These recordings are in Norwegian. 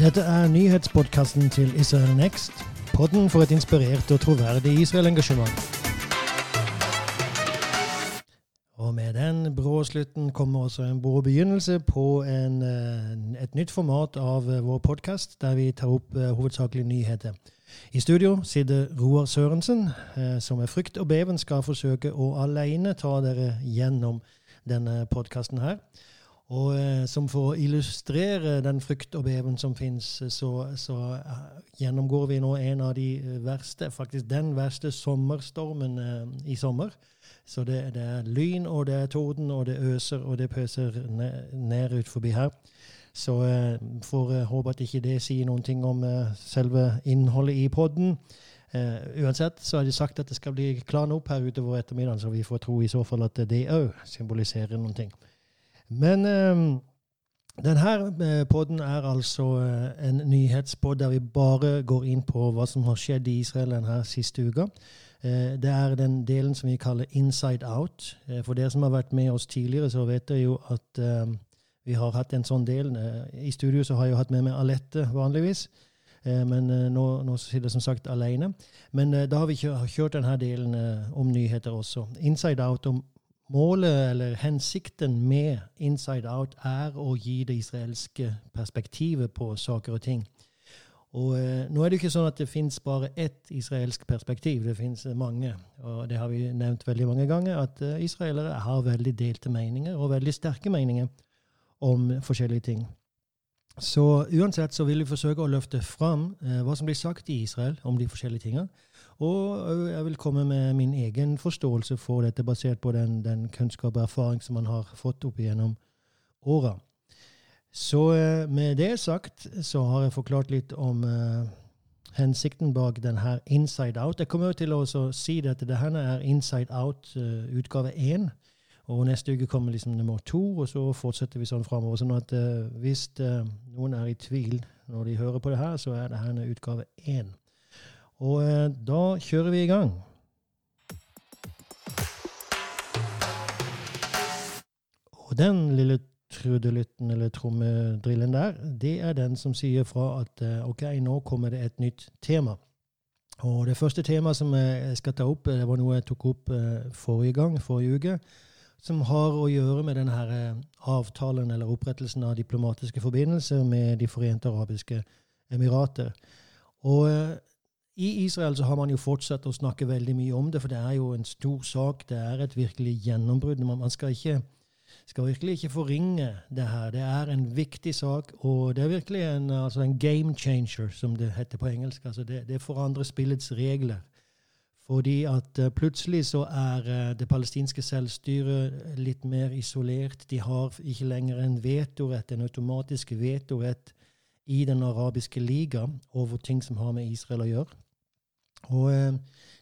Dette er nyhetspodkasten til Israel Next. Podden for et inspirert og troverdig Israel-engasjement. Og med den brå slutten kommer også en brå begynnelse på en, eh, et nytt format av eh, vår podkast, der vi tar opp uh, hovedsakelig nyheter. I studio sitter Roar Sørensen, som med frykt og beven skal forsøke å alene ta dere gjennom denne podkasten her. Og eh, som for å illustrere den frykt og beven som fins, så, så uh, gjennomgår vi nå en av de verste, faktisk den verste sommerstormen i sommer. Så det, det, er lyn, og det er torden, og det øser, og det pøser ned, ned ut forbi her. Så eh, får håpe at ikke det sier noen ting om selve innholdet i podden. uansett så er det sagt at det skal bli klarna opp her utover ettermiddagen, så vi får tro i så fall at det òg symboliserer noen ting. Men um, denne podden er altså uh, en nyhetspod der vi bare går inn på hva som har skjedd i Israel denne siste uka. Uh, det er den delen som vi kaller inside out. For dere som har vært med oss tidligere, så vet dere jo at vi har hatt en sånn del. I studio så har jeg jo hatt med meg Alette vanligvis. Men nå, nå sitter jeg som sagt alene. Men da har vi kjørt denne delen om nyheter også. Inside out om Målet, eller hensikten med Inside Out, er å gi det israelske perspektivet på saker og ting. Og eh, Nå er det ikke sånn at det fins bare ett israelsk perspektiv, det fins mange. Og det har vi nevnt veldig mange ganger, at eh, israelere har veldig delte meninger, og veldig sterke meninger om forskjellige ting. Så uansett så vil vi forsøke å løfte fram eh, hva som blir sagt i Israel om de forskjellige tingene. Og jeg vil komme med min egen forståelse for dette, basert på den, den kunnskap og erfaring som man har fått opp gjennom åra. Så eh, med det sagt så har jeg forklart litt om uh, hensikten bak denne Inside Out. Jeg kommer til å si at det her er Inside Out uh, utgave én. Og neste uke kommer liksom nummer to, og så fortsetter vi sånn framover. Sånn at uh, hvis noen er i tvil når de hører på det her, så er det her utgave én. Og eh, da kjører vi i gang. Og den lille trudelytten eller trommedrillen der, det er den som sier fra at eh, OK, nå kommer det et nytt tema. Og det første temaet som jeg skal ta opp, det var noe jeg tok opp eh, forrige gang, forrige uke, som har å gjøre med denne avtalen eller opprettelsen av diplomatiske forbindelser med De forente arabiske emirater. Og i Israel så har man jo fortsatt å snakke veldig mye om det, for det er jo en stor sak. Det er et virkelig gjennombrudd. Man skal, ikke, skal virkelig ikke forringe det her. Det er en viktig sak, og det er virkelig en, altså en game changer, som det heter på engelsk. Altså det, det forandrer spillets regler. Fordi at uh, plutselig så er uh, det palestinske selvstyret litt mer isolert. De har ikke lenger en vetorett, en automatisk vetorett i Den arabiske liga over ting som har med Israel å gjøre. Og eh,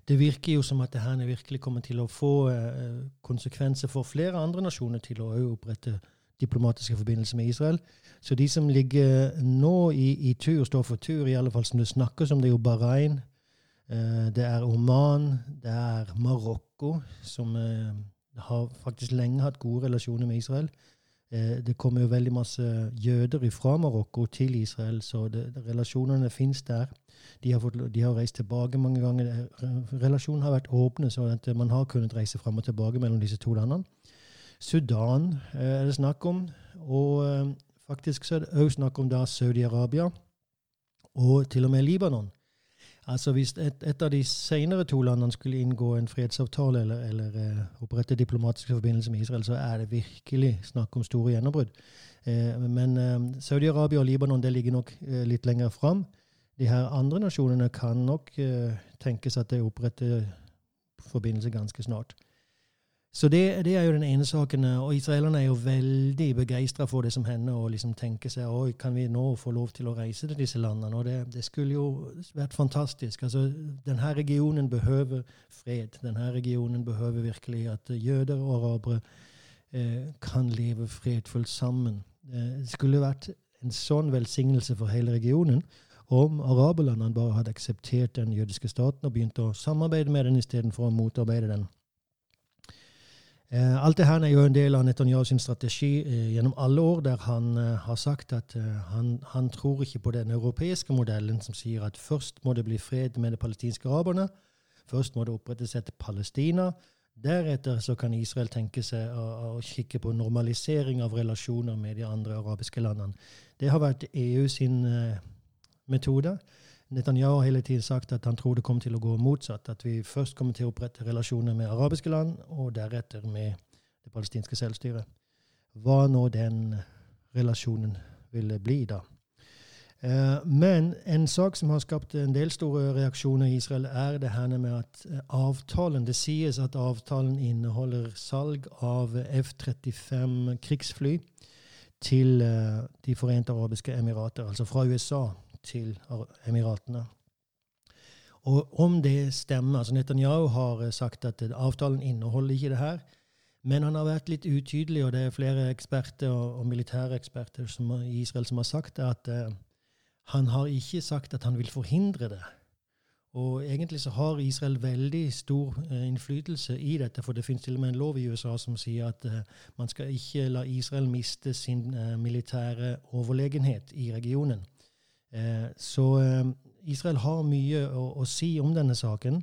det virker jo som at det her virkelig kommer til å få eh, konsekvenser for flere andre nasjoner til å opprette diplomatiske forbindelser med Israel. Så de som ligger nå i, i tur, står for tur, i alle fall som det snakkes om, det er jo Bahrain, eh, det er Oman, det er Marokko, som har faktisk lenge hatt gode relasjoner med Israel. Det kommer jo veldig masse jøder fra Marokko til Israel, så det, relasjonene fins der. De har, fått, de har, reist tilbake mange ganger. Relasjonen har vært åpne, så man har kunnet reise fram og tilbake mellom disse to landene. Sudan eh, er det snakk om. Og eh, faktisk så er det òg snakk om Saudi-Arabia og til og med Libanon. Altså Hvis et, et, av de senere to landene skulle inngå en fredsavtale eller, eller uh, opprette diplomatiske forbindelser med Israel, så er det virkelig snakk om store gjennombrudd. Uh, men uh, Saudi-Arabia og Libanon det ligger nok litt lenger fram de her andre nasjonene kan nok uh, tenkes at det oppretter forbindelse ganske snart. Så det, det, er jo den ene saken. Og israelerne er jo veldig begeistra for det som hender, og liksom tenker seg oi, kan vi nå få lov til å reise til disse landene? Og det, det skulle jo vært fantastisk. Altså, Denne regionen behøver fred. Denne regionen behøver virkelig at jøder og arabere eh, kan leve fredfullt sammen. Det skulle vært en sånn velsignelse for hele regionen om araberlandene bare hadde akseptert den jødiske staten og begynt å samarbeide med den istedenfor å motarbeide den. Eh, alt det her er jo en del av Netanyahu sin strategi eh, gjennom alle år, der han eh, har sagt at han, han, tror ikke på den europeiske modellen som sier at først må det bli fred med de palestinske araberne, først må det opprettes et Palestina, deretter så kan Israel tenke seg å, å kikke på normalisering av relasjoner med de andre arabiske landene. Det har vært EU sin metode. Netanyahu har hele tiden sagt at han tror det kommer til å gå motsatt. At vi først kommer til å opprette relasjoner med arabiske land, og deretter med det palestinske selvstyret. Hva nå den relasjonen ville bli, da. Eh, men en sak som har skapt en del store reaksjoner i Israel, er det her med at eh, avtalen Det sies at avtalen inneholder salg av F-35 krigsfly til eh, De forente arabiske emirater, altså fra USA til Emiratene. Og om det stemmer altså Netanyahu har eh, sagt at avtalen inneholder ikke det her. Men han har vært litt utydelig, og det er flere eksperter og, og militære eksperter i Israel som har sagt at uh, han har ikke sagt at han vil forhindre det. Og egentlig så har Israel veldig stor uh, innflytelse i dette, for det finnes til og med en lov i USA som sier at uh, man skal ikke la Israel miste sin militære overlegenhet i regionen. Eh, så eh, Israel har mye å, å, si om denne saken.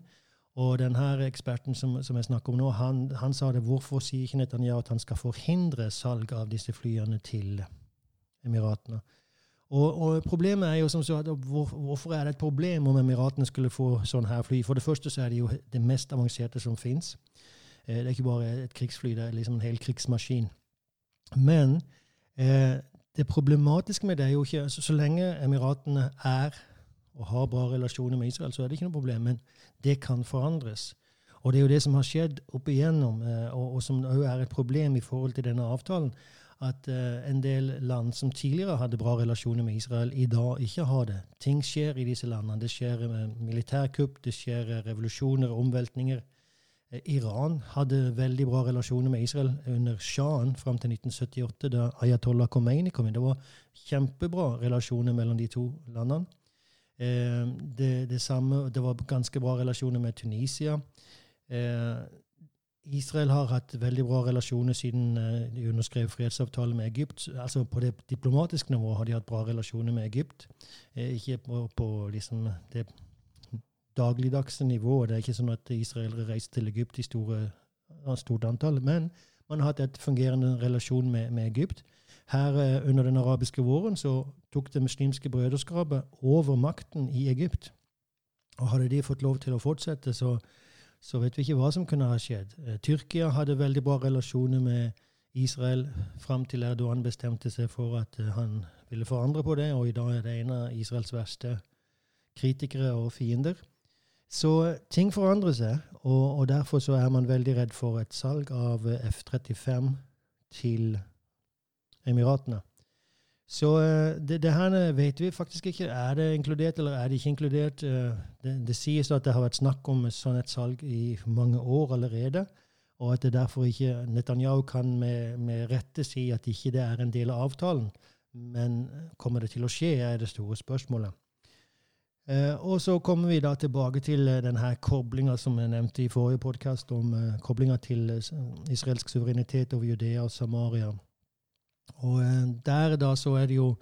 Og denne eksperten som, som jeg snakker om nå, han, han, sa det. Hvorfor sier ikke Netanyahu at han skal forhindre salg av disse flyene til Emiratene? Og, og, problemet er jo som så at hvor, Hvorfor er det et problem om Emiratene skulle få sånn her fly? For det første så er det jo det mest avanserte som fins. Eh, det er ikke bare et krigsfly, det er liksom en hel krigsmaskin. Men eh, det problematiske med det er jo ikke Så, så lenge Emiratene er og har bra relasjoner med Israel, så er det ikke noe problem. Men det kan forandres. Og det er jo det som har skjedd opp igjennom, eh, og, og som òg er et problem i forhold til denne avtalen, at uh, en del land som tidligere hadde bra relasjoner med Israel, i dag ikke har det. Ting skjer i disse landene. Det skjer uh, militærkupp, det skjer revolusjoner, omveltninger. Eh, Iran hadde veldig bra relasjoner med Israel under sjahen fram til 1978, da Ayatollah Khomeini kom inn. Det var kjempebra relasjoner mellom de to landene. Eh, det, det, samme, det var ganske bra relasjoner med Tunisia. Eh, Israel har hatt veldig bra relasjoner siden de underskrev fredsavtalen med Egypt. Altså På det diplomatiske nivået har de hatt bra relasjoner med Egypt. Ikke på, på liksom det dagligdagse nivå. Det er ikke sånn at israelere reiser til Egypt i store, stort antall. Men man har hatt et fungerende relasjon med, med Egypt. Her eh, under den arabiske våren så tok det muslimske brødreskapet over makten i Egypt. Og hadde de fått lov til å fortsette, så, så vet vi ikke hva som kunne ha skjedd. Eh, Tyrkia hadde veldig bra relasjoner med Israel fram til Erdogan bestemte seg for at eh, han ville forandre på det, og i dag er det en av Israels verste kritikere og fiender. Så ting forandrer seg, og, og, derfor så er man veldig redd for et salg av F-35 til Emiratene. Så eh, det, det, her vet vi faktisk ikke. Er det inkludert, eller er det ikke inkludert? Eh, det, det sies at det har vært snakk om sånn et salg i mange år allerede, og at det derfor ikke Netanyahu kan med, med rette si at ikke det er en del av avtalen. Men kommer det til å skje, er det store spørsmålet. Eh, og så kommer vi da tilbake til eh, denne koblinga som jeg nevnte i forrige podkast, om eh, koblinga til eh, israelsk suverenitet over Judea og Samaria. Og der da så er det jo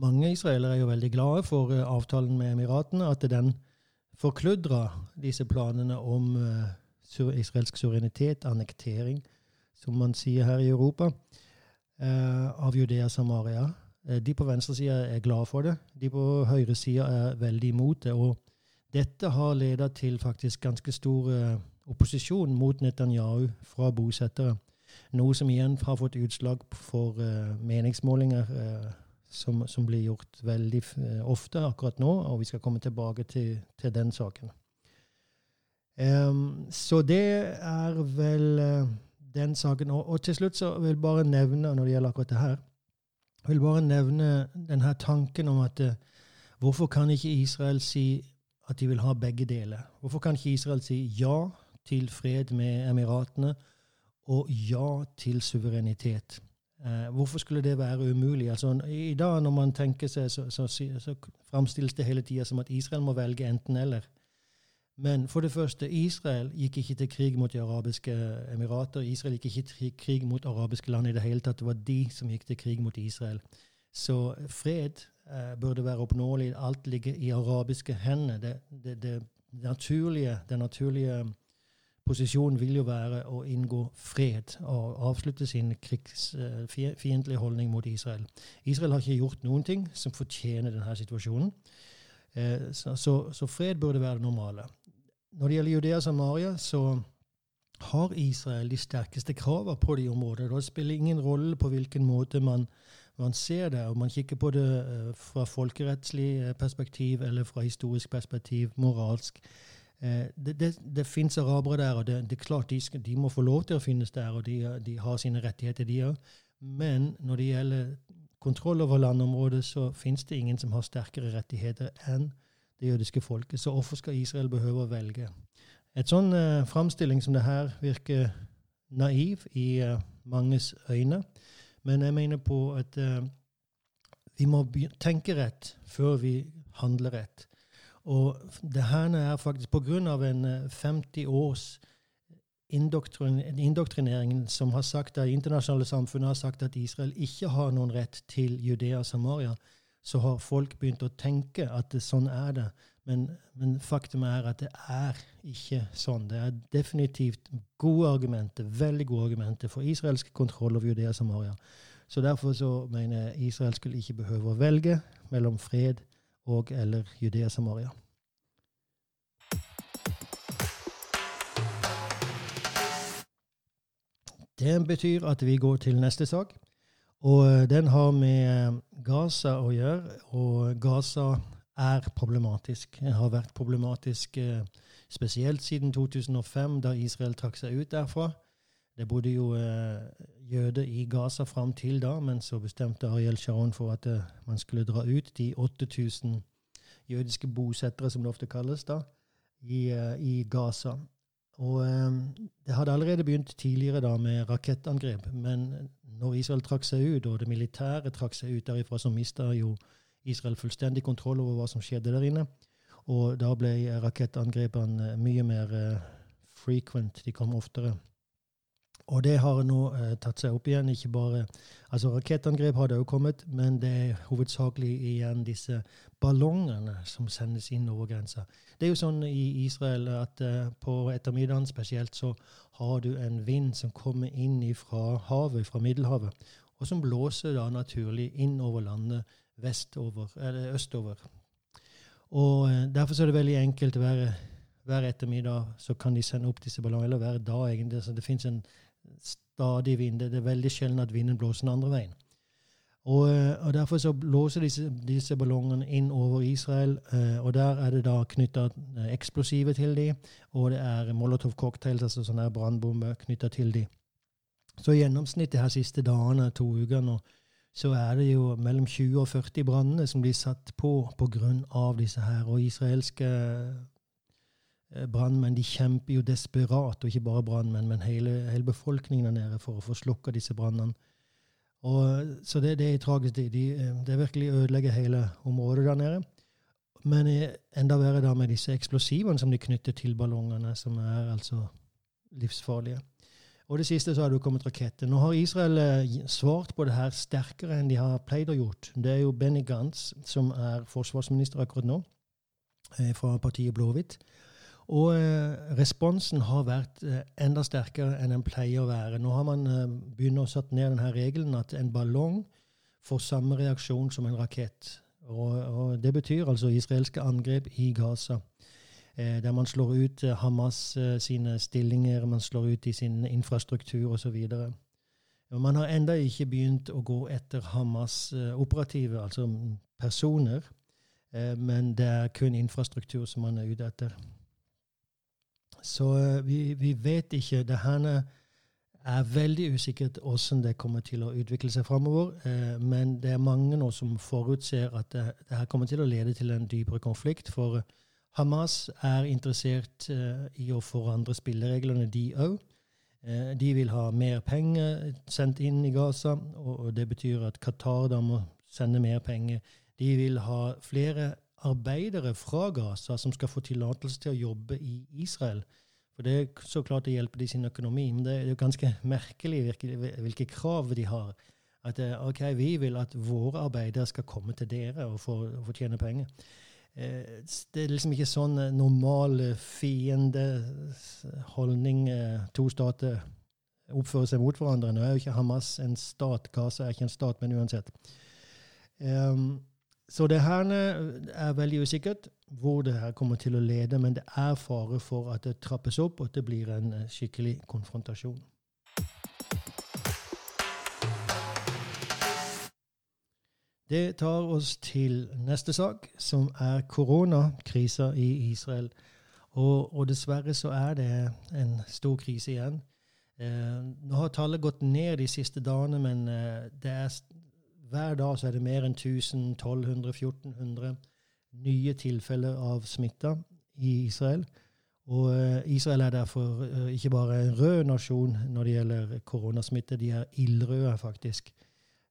mange israelere er jo veldig glade for avtalen med Emiratene, at den forkludra disse planene om israelsk suverenitet, annektering, som man sier her i Europa, av Judea og Samaria. De på venstresida er glad for det. De på høyresida er veldig imot det. Og dette har ledet til faktisk ganske stor eh, opposisjon mot Netanyahu fra bosettere. Noe som igjen har fått utslag for uh, meningsmålinger som, som, blir gjort veldig ofte akkurat nå, og vi skal komme tilbake til, til den saken. Um, så det er vel den saken. Og, og, til slutt så vil jeg bare nevne, når det gjelder akkurat det her jeg vil bare nevne denne tanken om at uh, hvorfor kan ikke Israel si at de vil ha begge deler? Hvorfor kan ikke Israel si ja til fred med Emiratene og ja til suverenitet? Uh, hvorfor skulle det være umulig? Altså, I dag når man tenker seg, så, så, så, så framstilles det hele tida som at Israel må velge enten-eller. Men for det første, Israel gikk ikke til krig mot de arabiske emirater. Israel gikk ikke til krig mot arabiske land i det hele tatt. Det var de som gikk til krig mot Israel. Så fred eh, burde være oppnåelig. Alt ligger i arabiske hender. Det, det, det, naturlige, den naturlige posisjonen vil jo være å inngå fred og avslutte sin krigsfiendtlige eh, holdning mot Israel. Israel har ikke gjort noen ting som fortjener denne situasjonen. Eh, så, fred burde være det normale. Når det gjelder Judea og Samaria, så har Israel de sterkeste kravene på de områdene. Det spiller ingen rolle på hvilken måte man, man ser det, og man kikker på det uh, fra folkerettslig eh, perspektiv eller fra historisk perspektiv, moralsk. Uh, det det, det fins arabere der, og det, det, er klart de, de, må få lov til å finnes der, og de, de har sine rettigheter, de òg. Men når det gjelder kontroll over landområdet, så fins det ingen som har sterkere rettigheter enn det jødiske folket. Så hvorfor skal Israel behøve å velge? Et sånn uh, framstilling som det her virker naiv i uh, manges øyne, men jeg mener på at uh, vi må tenke rett før vi handler rett. Og det her er faktisk på grunn av en 50 års indoktrinering som har sagt at internasjonale samfunnet har sagt at Israel ikke har noen rett til Judea og Samaria, så har folk begynt å tenke at det, sånn er det. Men, men, faktum er at det er ikke sånn. Det er definitivt gode argumenter, veldig gode argumenter for israelsk kontroll over Judea Samaria. Så derfor så mener jeg Israel skulle ikke behøve å velge mellom fred og eller Judea Samaria. Det betyr at vi går til neste sak. Og eh, den har med eh, Gaza å gjøre. Og Gaza er problematisk. Den har vært problematisk eh, spesielt siden 2005, da Israel trakk seg ut derfra. Det bodde jo jøder i Gaza fram til da, men så bestemte Ariel Sharon for at man skulle dra ut de 8000 jødiske bosettere, som det ofte kalles, da, i, i Gaza. Og det hadde allerede begynt tidligere da med rakettangrep, men når Israel trakk seg ut, og det militære trakk seg ut derifra, så mista jo Israel fullstendig kontroll over hva som skjedde der inne. Og da ble rakettangrepene mye mer uh, frequent. De kom oftere. Og det har nå uh, tatt seg opp igjen. ikke bare, altså Rakettangrep har det òg kommet, men det er hovedsakelig igjen disse ballongene som sendes inn over grensa. Det er jo sånn i Israel at uh, på ettermiddagen spesielt så har du en vind som kommer inn fra havet, fra Middelhavet, og som blåser da naturlig inn over landet vestover, eller østover. Og uh, Derfor er det veldig enkelt å være hver ettermiddag så kan de sende opp disse ballongene, eller hver dag egentlig. Så det fins en stadig vind. Det er veldig sjelden at vinden blåser den andre veien. Og, eh, og Derfor så blåser disse, disse, ballongene inn over Israel, uh, og der er det da knytta eh, eksplosiver til dem, og det er Molotov cocktails, altså sånne brannbomber, knytta til dem. Så i gjennomsnitt de her siste dagene, to ukene, så er det jo mellom 20 og 40 branner som blir satt på pga. disse her. Og israelske brannmenn de kjemper jo desperat, og ikke bare brannmenn, men hele, hele befolkningen der nede for å få slukka disse brannene. Så det, det, er tragisk. De, de, eh, det virkelig ødelegger hele området der nede. Men eh, enda verre da med disse eksplosivene som de knytter til ballongene, som er altså livsfarlige. Og det siste så har det jo kommet raketter. Nå har Israel eh, svart på det her sterkere enn de har pleid å gjort. Det er jo Benny Gantz som er forsvarsminister akkurat nå, fra partiet Blåhvitt. Og eh, responsen har vært eh, enda sterkere enn den pleier å være. Nå har man eh, begynt å sette ned denne regelen at en ballong får samme reaksjon som en rakett. Og, og Det betyr altså israelske angrep i Gaza. Der man slår ut Hamas sine stillinger, man slår ut i sin infrastruktur osv. Man har enda ikke begynt å gå etter Hamas operative, altså personer, men det er kun infrastruktur som man er ute etter. Så uh, vi, vi, vet ikke. Det her er veldig usikkert hvordan det kommer til å utvikle seg framover. Uh, men det er mange nå som forutser at det, det, her kommer til å lede til en dypere konflikt. For Hamas er interessert uh, i å forandre spillereglene, de òg. De vil ha mer penger sendt inn i Gaza, og det betyr at Qatar da må sende mer penger. De vil ha flere arbeidere fra Gaza som skal få tillatelse til å jobbe i Israel. For det er så klart det hjelper de sin økonomi, men det er jo ganske merkelig hvilke krav de har. At ok, vi vil at våre arbeidere skal komme til dere og få, få tjene penger. Eh, det er liksom ikke sånn eh, normal fiendeholdning to stater oppfører seg mot hverandre. Nå er jo ikke Hamas en stat, Gaza er ikke en stat, men uansett. Um, så det her er veldig usikkert hvor det her kommer til å lede, men det er fare for at det trappes opp, og at det blir en eh, skikkelig konfrontasjon. Det tar oss til neste sak, som er koronakrisa i Israel. Og, og, dessverre så er det en stor krise igjen. Eh, nå har tallet gått ned de siste dagene, men eh, det er hver dag så er det mer enn 1000, 1200, 1400 nye tilfeller av smitta i Israel. Og uh, Israel er derfor uh, ikke bare en rød nasjon når det gjelder koronasmitte, de er ildrøde, faktisk.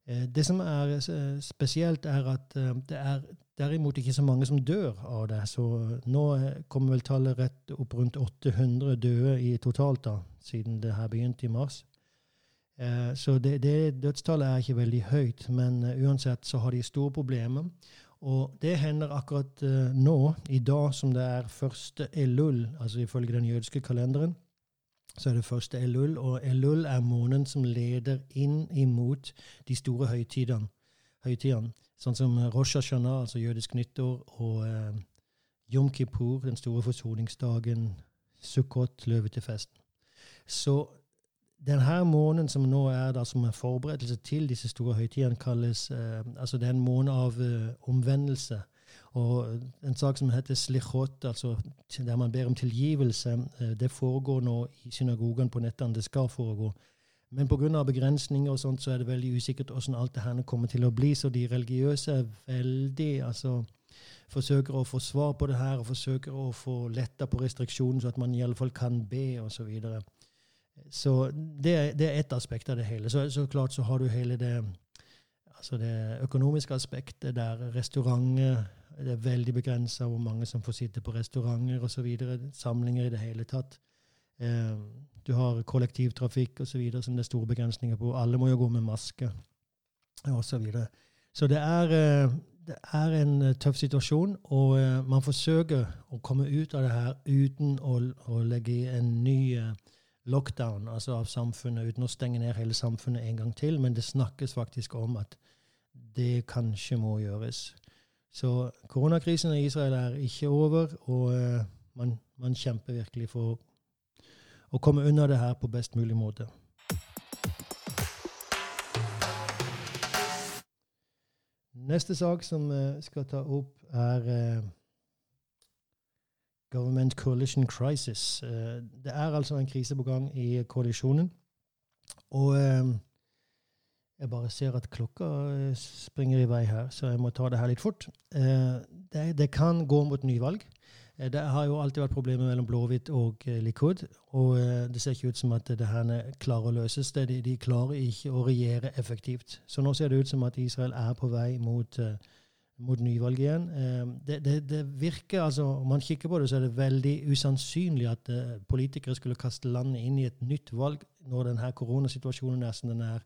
Uh, det som er spesielt, er at det er derimot ikke så mange som dør av det. Så nå kommer vel tallet rett opp rundt 800 døde i totalt, da, siden det her begynte i mars. Eh, så det, det, dødstallet er ikke veldig høyt, men uh, uansett så har de store problemer. Og det hender akkurat uh, nå, i dag som det er første Elul, altså ifølge den jødiske kalenderen, så er det første Elul, og Elul er måneden som leder inn imot de store høytidene. høytidene sånn som Rosh Hashanah, altså jødisk nyttår, og Yom Kippur, den store forsoningsdagen, Sukkot, løvetefesten. Så denne måneden som nå er da, som en forberedelse til disse store høytidene, kalles eh, altså det er en måned av eh, omvendelse. Og en sak som heter slichot, altså der man ber om tilgivelse, eh, det foregår nå i synagogen på nettene. Det skal foregå. Men pga. begrensninger og sånt, så er det veldig usikkert hvordan alt det her kommer til å bli. Så de religiøse er veldig altså forsøker å få svar på det her og forsøker å få letta på restriksjonen, så at man iallfall kan be, osv. Så det, det, er ett aspekt av det hele. Så, så, klart så har du hele det, altså det økonomiske aspektet, der restauranter Det er veldig begrensa hvor mange som får sitte på restauranter osv. Samlinger i det hele tatt. Eh, du har kollektivtrafikk osv. som det er store begrensninger på. Alle må jo gå med maske osv. Så, videre. så det er, eh, det er en eh, tøff situasjon, og eh, man forsøker å komme ut av det her uten å, å legge en ny lockdown altså av samfunnet, uten å stenge ned hele samfunnet en gang til. Men det snakkes faktisk om at det kanskje må gjøres. Så koronakrisen i Israel er ikke over, og uh, man, man, kjemper virkelig for å komme unna det her på best mulig måte. Neste sak som vi uh, skal ta opp, er uh, Government Coalition Crisis. Eh, det er altså en krise på gang i koalisjonen. Og eh, jeg bare ser at klokka eh, springer i vei her, så jeg må ta det her litt fort. Det, det kan gå mot nyvalg. Det har jo alltid vært problemer mellom blåhvitt og Likud. Og det ser ikke ut som at det her klarer å løses. De, de klarer ikke å regjere effektivt. Så nå ser det ut som at Israel er på vei mot mot nyvalg igjen. Eh, det, det, det, virker, altså, Om man kikker på det, så er det veldig usannsynlig at uh, politikere skulle kaste landet inn i et nytt valg når denne koronasituasjonen er som den er,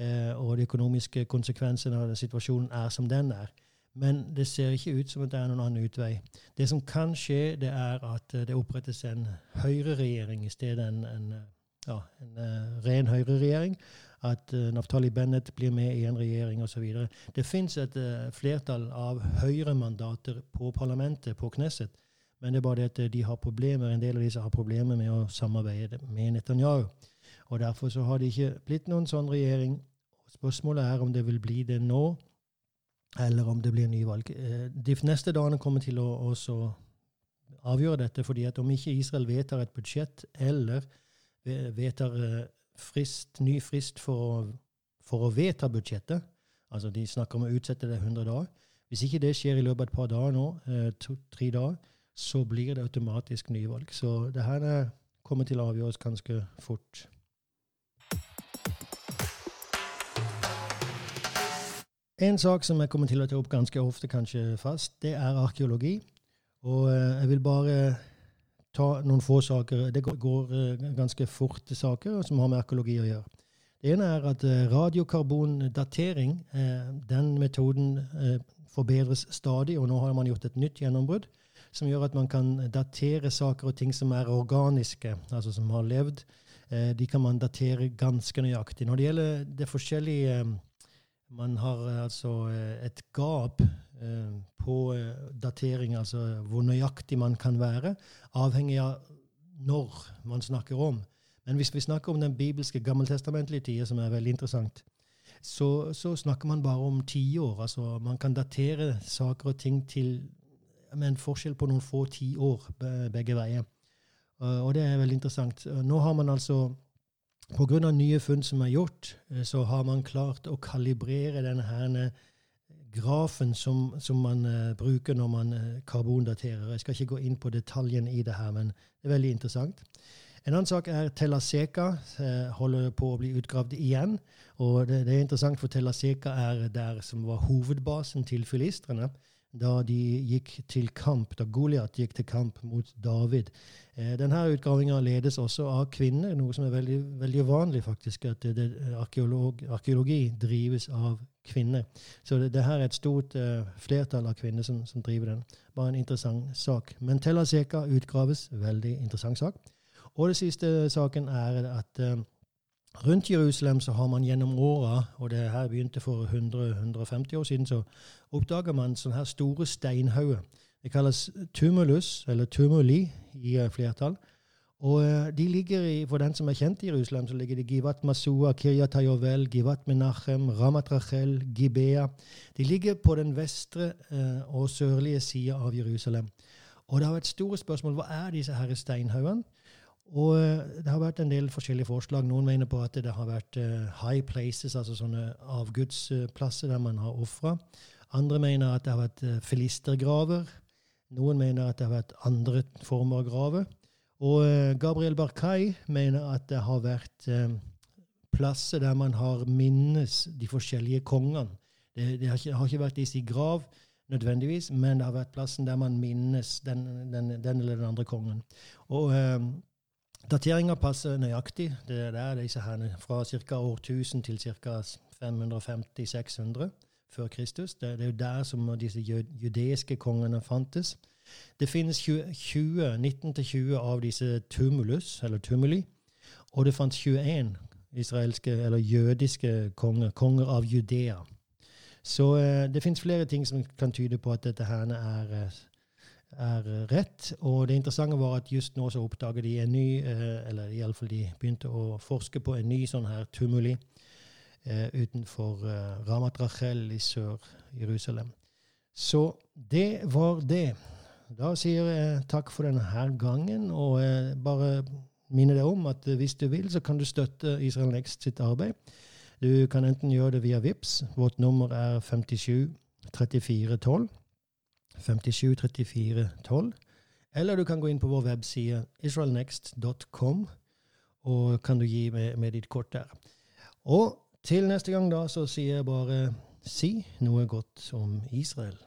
uh, og de økonomiske konsekvensene av situasjonen er som den er. Men det ser ikke ut som at det er noen annen utvei. Det som kan skje, det er at det opprettes en høyreregjering i stedet enn en, ja, en ren høyreregjering at uh, Naftali Bennett blir med i en regjering osv. Det fins et uh, flertall av høyremandater på parlamentet, på Knesset. Men det er bare det at eh, de har problemer, en del av disse har problemer med å samarbeide med Netanyahu. Og Derfor så har det ikke blitt noen sånn regjering. Spørsmålet er om det vil bli det nå, eller om det blir nyvalg. De neste dagene kommer til å også avgjøre dette, fordi at om ikke Israel vedtar et budsjett eller vedtar frist, ny frist for å, for å vedta budsjettet. Altså De snakker om å utsette det 100 dager. Hvis ikke det skjer i løpet av et par dager nå, eh, to-tre dager, så blir det automatisk nyvalg. Så det her eh, kommer til å avgjøres ganske fort. En sak som jeg kommer til å ta opp ganske ofte, kanskje fast, det er arkeologi. Og eh, jeg vil bare ta noen få saker. Det går eh, ganske fort saker som har med arkeologi å gjøre. Det ene er at eh, radiokarbondatering, den metoden forbedres stadig, og nå har man gjort et nytt gjennombrudd som gjør at man kan datere saker og ting som er organiske, altså som har levd. De kan man datere ganske nøyaktig. Når det gjelder det forskjellige Man har altså et gap Eh, på eh, datering, altså hvor nøyaktig man kan være, avhengig av når man snakker om. Men hvis vi snakker om den bibelske gammeltestamentlige tida, som er veldig interessant, så, så snakker man bare om tiår. Altså man kan datere saker og ting til med en forskjell på noen få tiår begge veier. Og det er veldig interessant. Nå har man altså Pga. nye funn som er gjort, eh, så har man klart å kalibrere denne grafen som, som man uh, bruker når man uh, karbondaterer. Jeg skal ikke gå inn på detaljen i det her, men det er veldig interessant. En annen sak er Telaseka. Seca holder på å bli utgravd igjen. og det, det, er interessant, for Telaseka er der som var hovedbasen til filistrene da de gikk til kamp, da Goliat gikk til kamp mot David. Eh, denne utgravinga ledes også av kvinner, noe som er veldig, veldig uvanlig, faktisk. At det, det, arkeolog, arkeologi drives av kvinner. Så det, det her er et stort eh, flertall av kvinner som, som, driver den. Bare en interessant sak. Men Tella Seka utgraves. Veldig interessant sak. Og den siste saken er at uh, Rundt Jerusalem så har man gjennom åra, og det her begynte for 100-150 år siden, så oppdager man sånne her store steinhauger. Det kalles tumulus, eller tumuli i eh, flertall. Og uh, de ligger i, For den som er kjent i Jerusalem, så ligger de Givat Masua, Kiryat Hayovel, Givat Menachem, Ramat Rachel, Gibea. De ligger på den vestre uh, og sørlige sida av Jerusalem. Og det har vært store spørsmål hva er disse her steinhaugene. Og eh, det har vært en del forskjellige forslag. Noen mener på at det har vært uh, high places, altså sånne avgudsplasser der man har ofra. Andre mener at det har vært uh, filistergraver. Noen mener at det har vært andre former av graver. Og Gabriel Barkai mener at det har vært plasser der man har minnes de forskjellige kongene. Det, det har, ikke, har, ikke, vært i grav nødvendigvis, men det har vært plassen der man minnes den, den, den eller den andre kongen. Og Dateringa passer nøyaktig. Det er der disse her, fra ca. årtusen til ca. 550-600 før Kristus. Det, er jo der som disse jødiske kongene fantes. Det finnes 19-20 av disse tumulus, eller tumuli, og det fantes 21 israelske eller jødiske konger, konger av Judea. Så eh, det finnes flere ting som kan tyde på at dette her er eh, er eh, rett. Og det interessante var at just nå så oppdager de en ny, eh, eller iallfall de begynte å forske på en ny sånn her tumuli eh, utenfor Ramat Rachel i Sør-Jerusalem. Så det var det. Da sier jeg takk for denne gangen, og bare minner deg om at hvis du vil, så kan du støtte Israel Next sitt arbeid. Du kan enten gjøre det via VIPS. Vårt nummer er 57 34 12. 573412. Eller du kan gå inn på vår webside israelnext.com, og kan du gi med, med ditt kort der. Og til neste gang da så sier jeg bare si noe godt om Israel.